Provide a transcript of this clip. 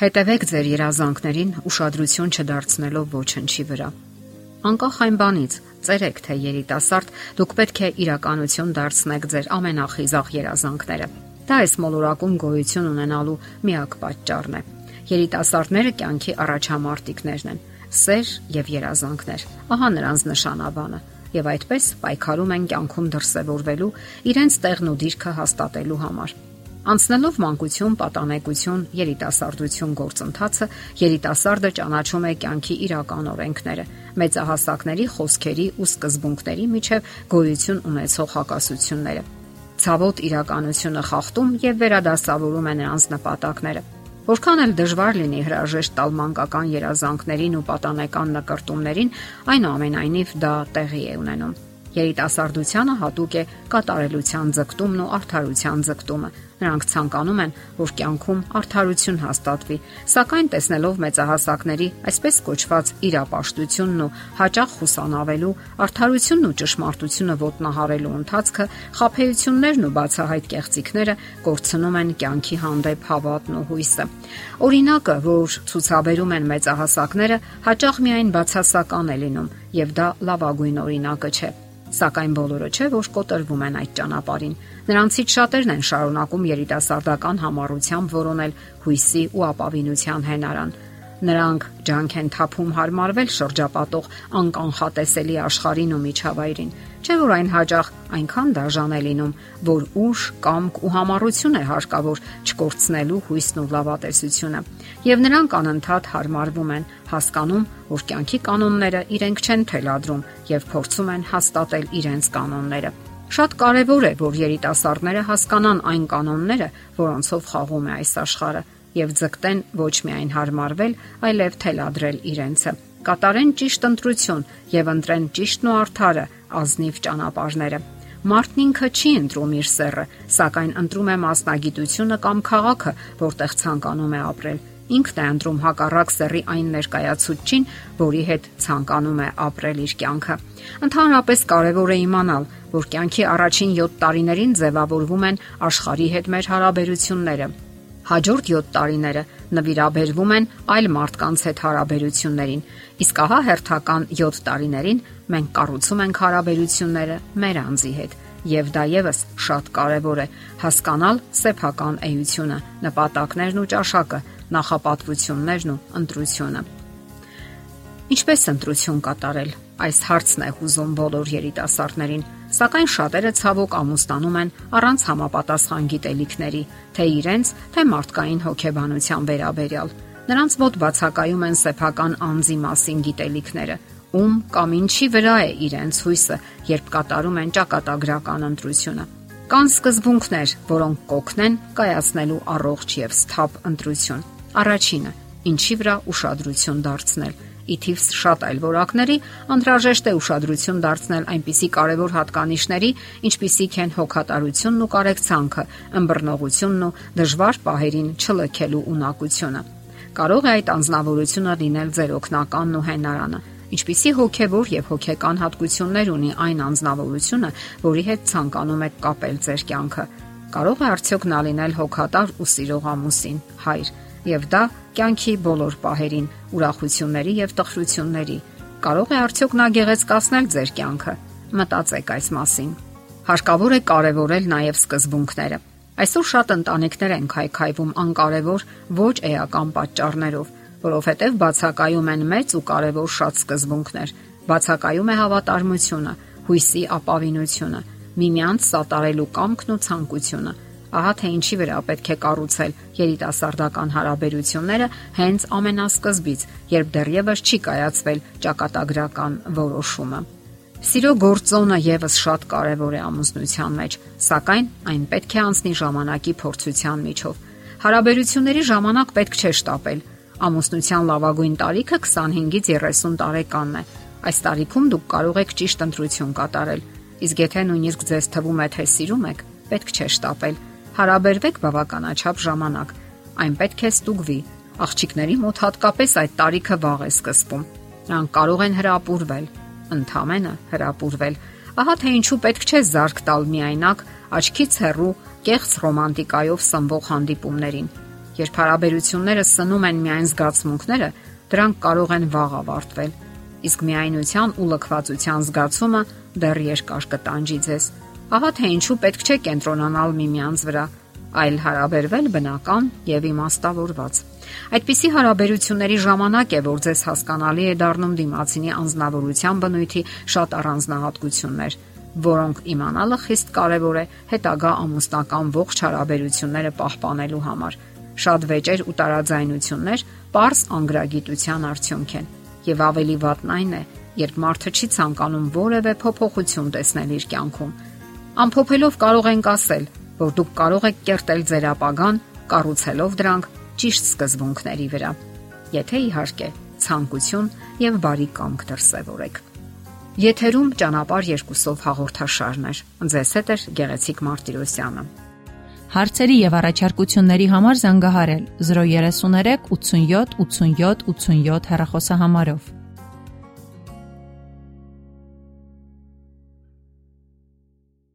Հետևեք ձեր երազանքներին ուշադրություն չդարձնելով ոչնչի վրա։ Անկախ այն բանից, ծերեք թե երիտասարդ, դուք պետք է իրականություն դարձնեք ձեր ամենախիզախ երազանքները։ Դա այս մոլորակում գոյություն ունենալու միակ պատճառն է։ Երիտասարդները կյանքի առաջամարտիկներն են։ Սեր եւ երազանքներ։ Ահա նրանց նշանաբանը եւ այդպես պայքարում են կյանքում դրսևորվելու իրենց տեղն ու դիրքը հաստատելու համար։ Անցնելով մանկություն, պատանեկություն, երիտասարդություն գործընթացը, երիտասարդը ճանաչում է կյանքի իրական օրենքները, մեծահասակների խոսքերի ու սկզբունքների միջև գոյություն ունեցող հակասությունները։ Ցավոտ իրականությունը խախտում եւ վերադասավորում է նրանց նպատակները։ Որքան էլ դժվար լինի հրաժեշտ տալ մանկական երազանքներին ու պատանեկան նկարտումներին, այնուամենայնիվ դա տեղի է ունենում։ Երիտասարդությանը հատուկ է կատարելության ձգտումն ու արդարության ձգտումը, Նրանք ցանկանում են, որ կյանքում արդարություն հաստատվի, սակայն տեսնելով մեծահասակների այսպես կոչված իրապաշտությունն ու հաճախ խուսանավելու, արդարությունն ու ճշմարտությունը ոտնահարելու ընթացքը, խափեություններն ու բացահայտ կեղծիքները կորցնում են կյանքի հանդեպ հավատն ու հույսը։ Օրինակը, որ ցուցաբերում են մեծահասակները, հաճախ միայն բացասական է լինում, եւ դա լավագույն օրինակը չէ Սակայն բոլորը չէ, որ կոտրվում են այդ ճանապարհին։ Նրանցից շատերն են շարունակում երիտասարդական համառությամբ որոնել հույսի ու ապավինության հենարան։ Նրանք ջանք են թափում հարմարվել շրջապատող անկանխատեսելի աշխարհին ու միջավայրին։ Չէ՞ որ այն հաջող այնքան դաժան է լինում, որ ուշ, կամք ու համառություն է հարկավոր չկորցնելու հույսն ու լավատեսությունը։ Եվ նրանք անընդհատ հարմարվում են, հասկանում, որ կյանքի կանոնները իրենք չեն թելադրում եւ փորձում են հաստատել իրենց կանոնները։ Շատ կարևոր է, որ երիտասարդները հասկանան այն կանոնները, որոնցով խաղում է այս աշխարհը եւ ձգտեն ոչ միայն հարմարվել, այլև թելադրել իրենցը։ Կատարեն ճիշտ ընտրություն եւ ընտրեն ճիշտն ու արդարը ազնիվ ճանապարհները։ Մարդն ինքը չի ընտրում իր սեռը, սակայն ընտրում է մասնագիտությունը կամ քաղաքը, որտեղ ցանկանում է ապրել։ Ինքն է ընտրում հակառակ սեռի այն ներկայացուցչին, որի հետ ցանկանում է ապրել իր կյանքը։ Ընդհանրապես կարևոր է իմանալ, որ կյանքի առաջին 7 տարիներին ձևավորվում են աշխարհի հետ մեր հարաբերությունները Հաջորդ 7 տարիները նվիրաբերվում են այլ մարդկանց հետ հարաբերություններին, իսկ ահա հերթական 7 տարիներին մենք կառուցում ենք հարաբերությունները մեր անձի հետ։ Եվ դա եւս շատ կարեւոր է հասկանալ սեփական էությունը, նպատակներն ու ճաշակը, նախապատվություններն ու ընտրությունը։ Ինչպես ընտրություն կատարել։ Այս հարցն է հուզում բոլոր երիտասարդներին Սակայն շատերը ցավոք ամուսնանում են առանց համապատասխան գիտելիքների, թե իրենց, թե մարդկային հոգեբանության վերաբերյալ։ Նրանց մոտ բացակայում են սեփական անձի մասին գիտելիքները, ում կամ ինչի վրա է իրենց հույսը, երբ կատարում են ճակատագրական ընտրությունը։ Կան սկզբունքներ, որոնք կօգնեն կայացնելու առողջ եւ սթափ ընտրություն։ Առաջինը՝ ինչի վրա ուշադրություն դարձնել ի թիվս շատ այլ որակների, անհրաժեշտ է ուշադրություն դարձնել այնպիսի կարևոր հատկանիշների, ինչպիսիք են հոգատարությունն ու կարեկցանքը, ըմբռնողությունն ու դժվար պահերին չլքելու ունակությունը։ Կարող է այդ անznավորությունը լինել ձեր օգնականն ու հենարանը, ինչպիսի հոգևոր եւ հոգեկան հատկություններ ունի այն անznավորությունը, որի հետ ցանկանում եք կապել ձեր կյանքը։ Կարող է արդյոք նա լինել հոգատար ու սիրող ամուսին, հայր, եւ դա կյանքի բոլոր պահերին, ուրախությունների եւ տխրությունների։ Կարող է արդյոք նա գեղեցկացնել ձեր կյանքը։ Մտածեք այս մասին։ Հարկավոր է կարևորել նաեւ սկզբունքները։ Այսօր շատ ընտանիքներ են քայքայվում անկարևոր ոչ էական պատճառներով, որովհետև բացակայում են մեծ ու կարևոր շատ սկզբունքներ։ Բացակայում է հավատարմությունը, հույսի ապավինությունը, միմյանց սատարելու կամքն ու ցանկությունը Ահա թե ինչի վրա պետք է կառուցել երիտասարդական հարաբերությունները հենց ամենասկզբից, երբ դեռևս չի կայացվել ճակատագրական որոշումը։ Սիրո գործոնը եւս շատ կարեւոր է ամուսնության մեջ, սակայն այն պետք է անցնի ժամանակի փորձության միջով։ Հարաբերությունների ժամանակ պետք չէ շտապել։ Ամուսնության լավագույն տարիքը 25-ից 30 տարեկանն է։ Այս տարիքում դուք կարող եք ճիշտ ընտրություն կատարել։ Իսկ եթե նույնիսկ ձեզ թվում է, թե սիրում եք, պետք չէ շտապել Հարաբերվեք բավականաչափ ժամանակ։ Այն պետք է ստուգվի։ Աղջիկների մոտ հատկապես այդ տարիքը վաղ է սկսվում։ Նրանք կարող են հրապուրվել, ընդհանրապես հրապուրվել։ Ահա թե ինչու պետք չէ զարգ տալ միայնակ, աչքից հեռու, կեղծ ռոմանտիկայով սնվող հանդիպումներին։ Երբ հարաբերությունները սնում են միայն զգացմունքները, դրանք կարող են վաղ ավարտվել։ Իսկ միայնության ու լքվածության զգացումը դեռ երկար կտանջի ձեզ։ Ահա թե ինչու պետք չէ կենտրոնանալ միմյանց վրա, այլ հարաբերվել բնական եւ իմաստավորված։ Այդպիսի հարաբերությունների ժամանակ է, որ ձեզ հասկանալի է դառնում դիմացինի անznավորության բնույթի շատ առանձնահատկություններ, որոնք իմանալը խիստ կարևոր է հետագա ամուսնական ողջ հարաբերությունները պահպանելու համար։ Շատ վեճեր ու տարաձայնություններ པարս անգրագիտության արդյունք են։ Եվ ավելի վատն այն է, երբ մարդը չի ցանկանում որևէ փոփոխություն տեսնել իր կյանքում։ Ամփոփելով կարող ենք ասել, որ դուք կարող եք կերտել ձեր ապագան, կառուցելով դրանք ճիշտ սկզբունքների վրա։ Եթե իհարկե ցանկություն եւ բարի կամք դրսևորեք։ Եթերում ճանապար երկուսով հաղորդաշարն է։ Ձեզ հետ է Գեղեցիկ Մարտիրոսյանը։ Հարցերի եւ առաջարկությունների համար զանգահարել 033 87 87 87 հեռախոսահամարով։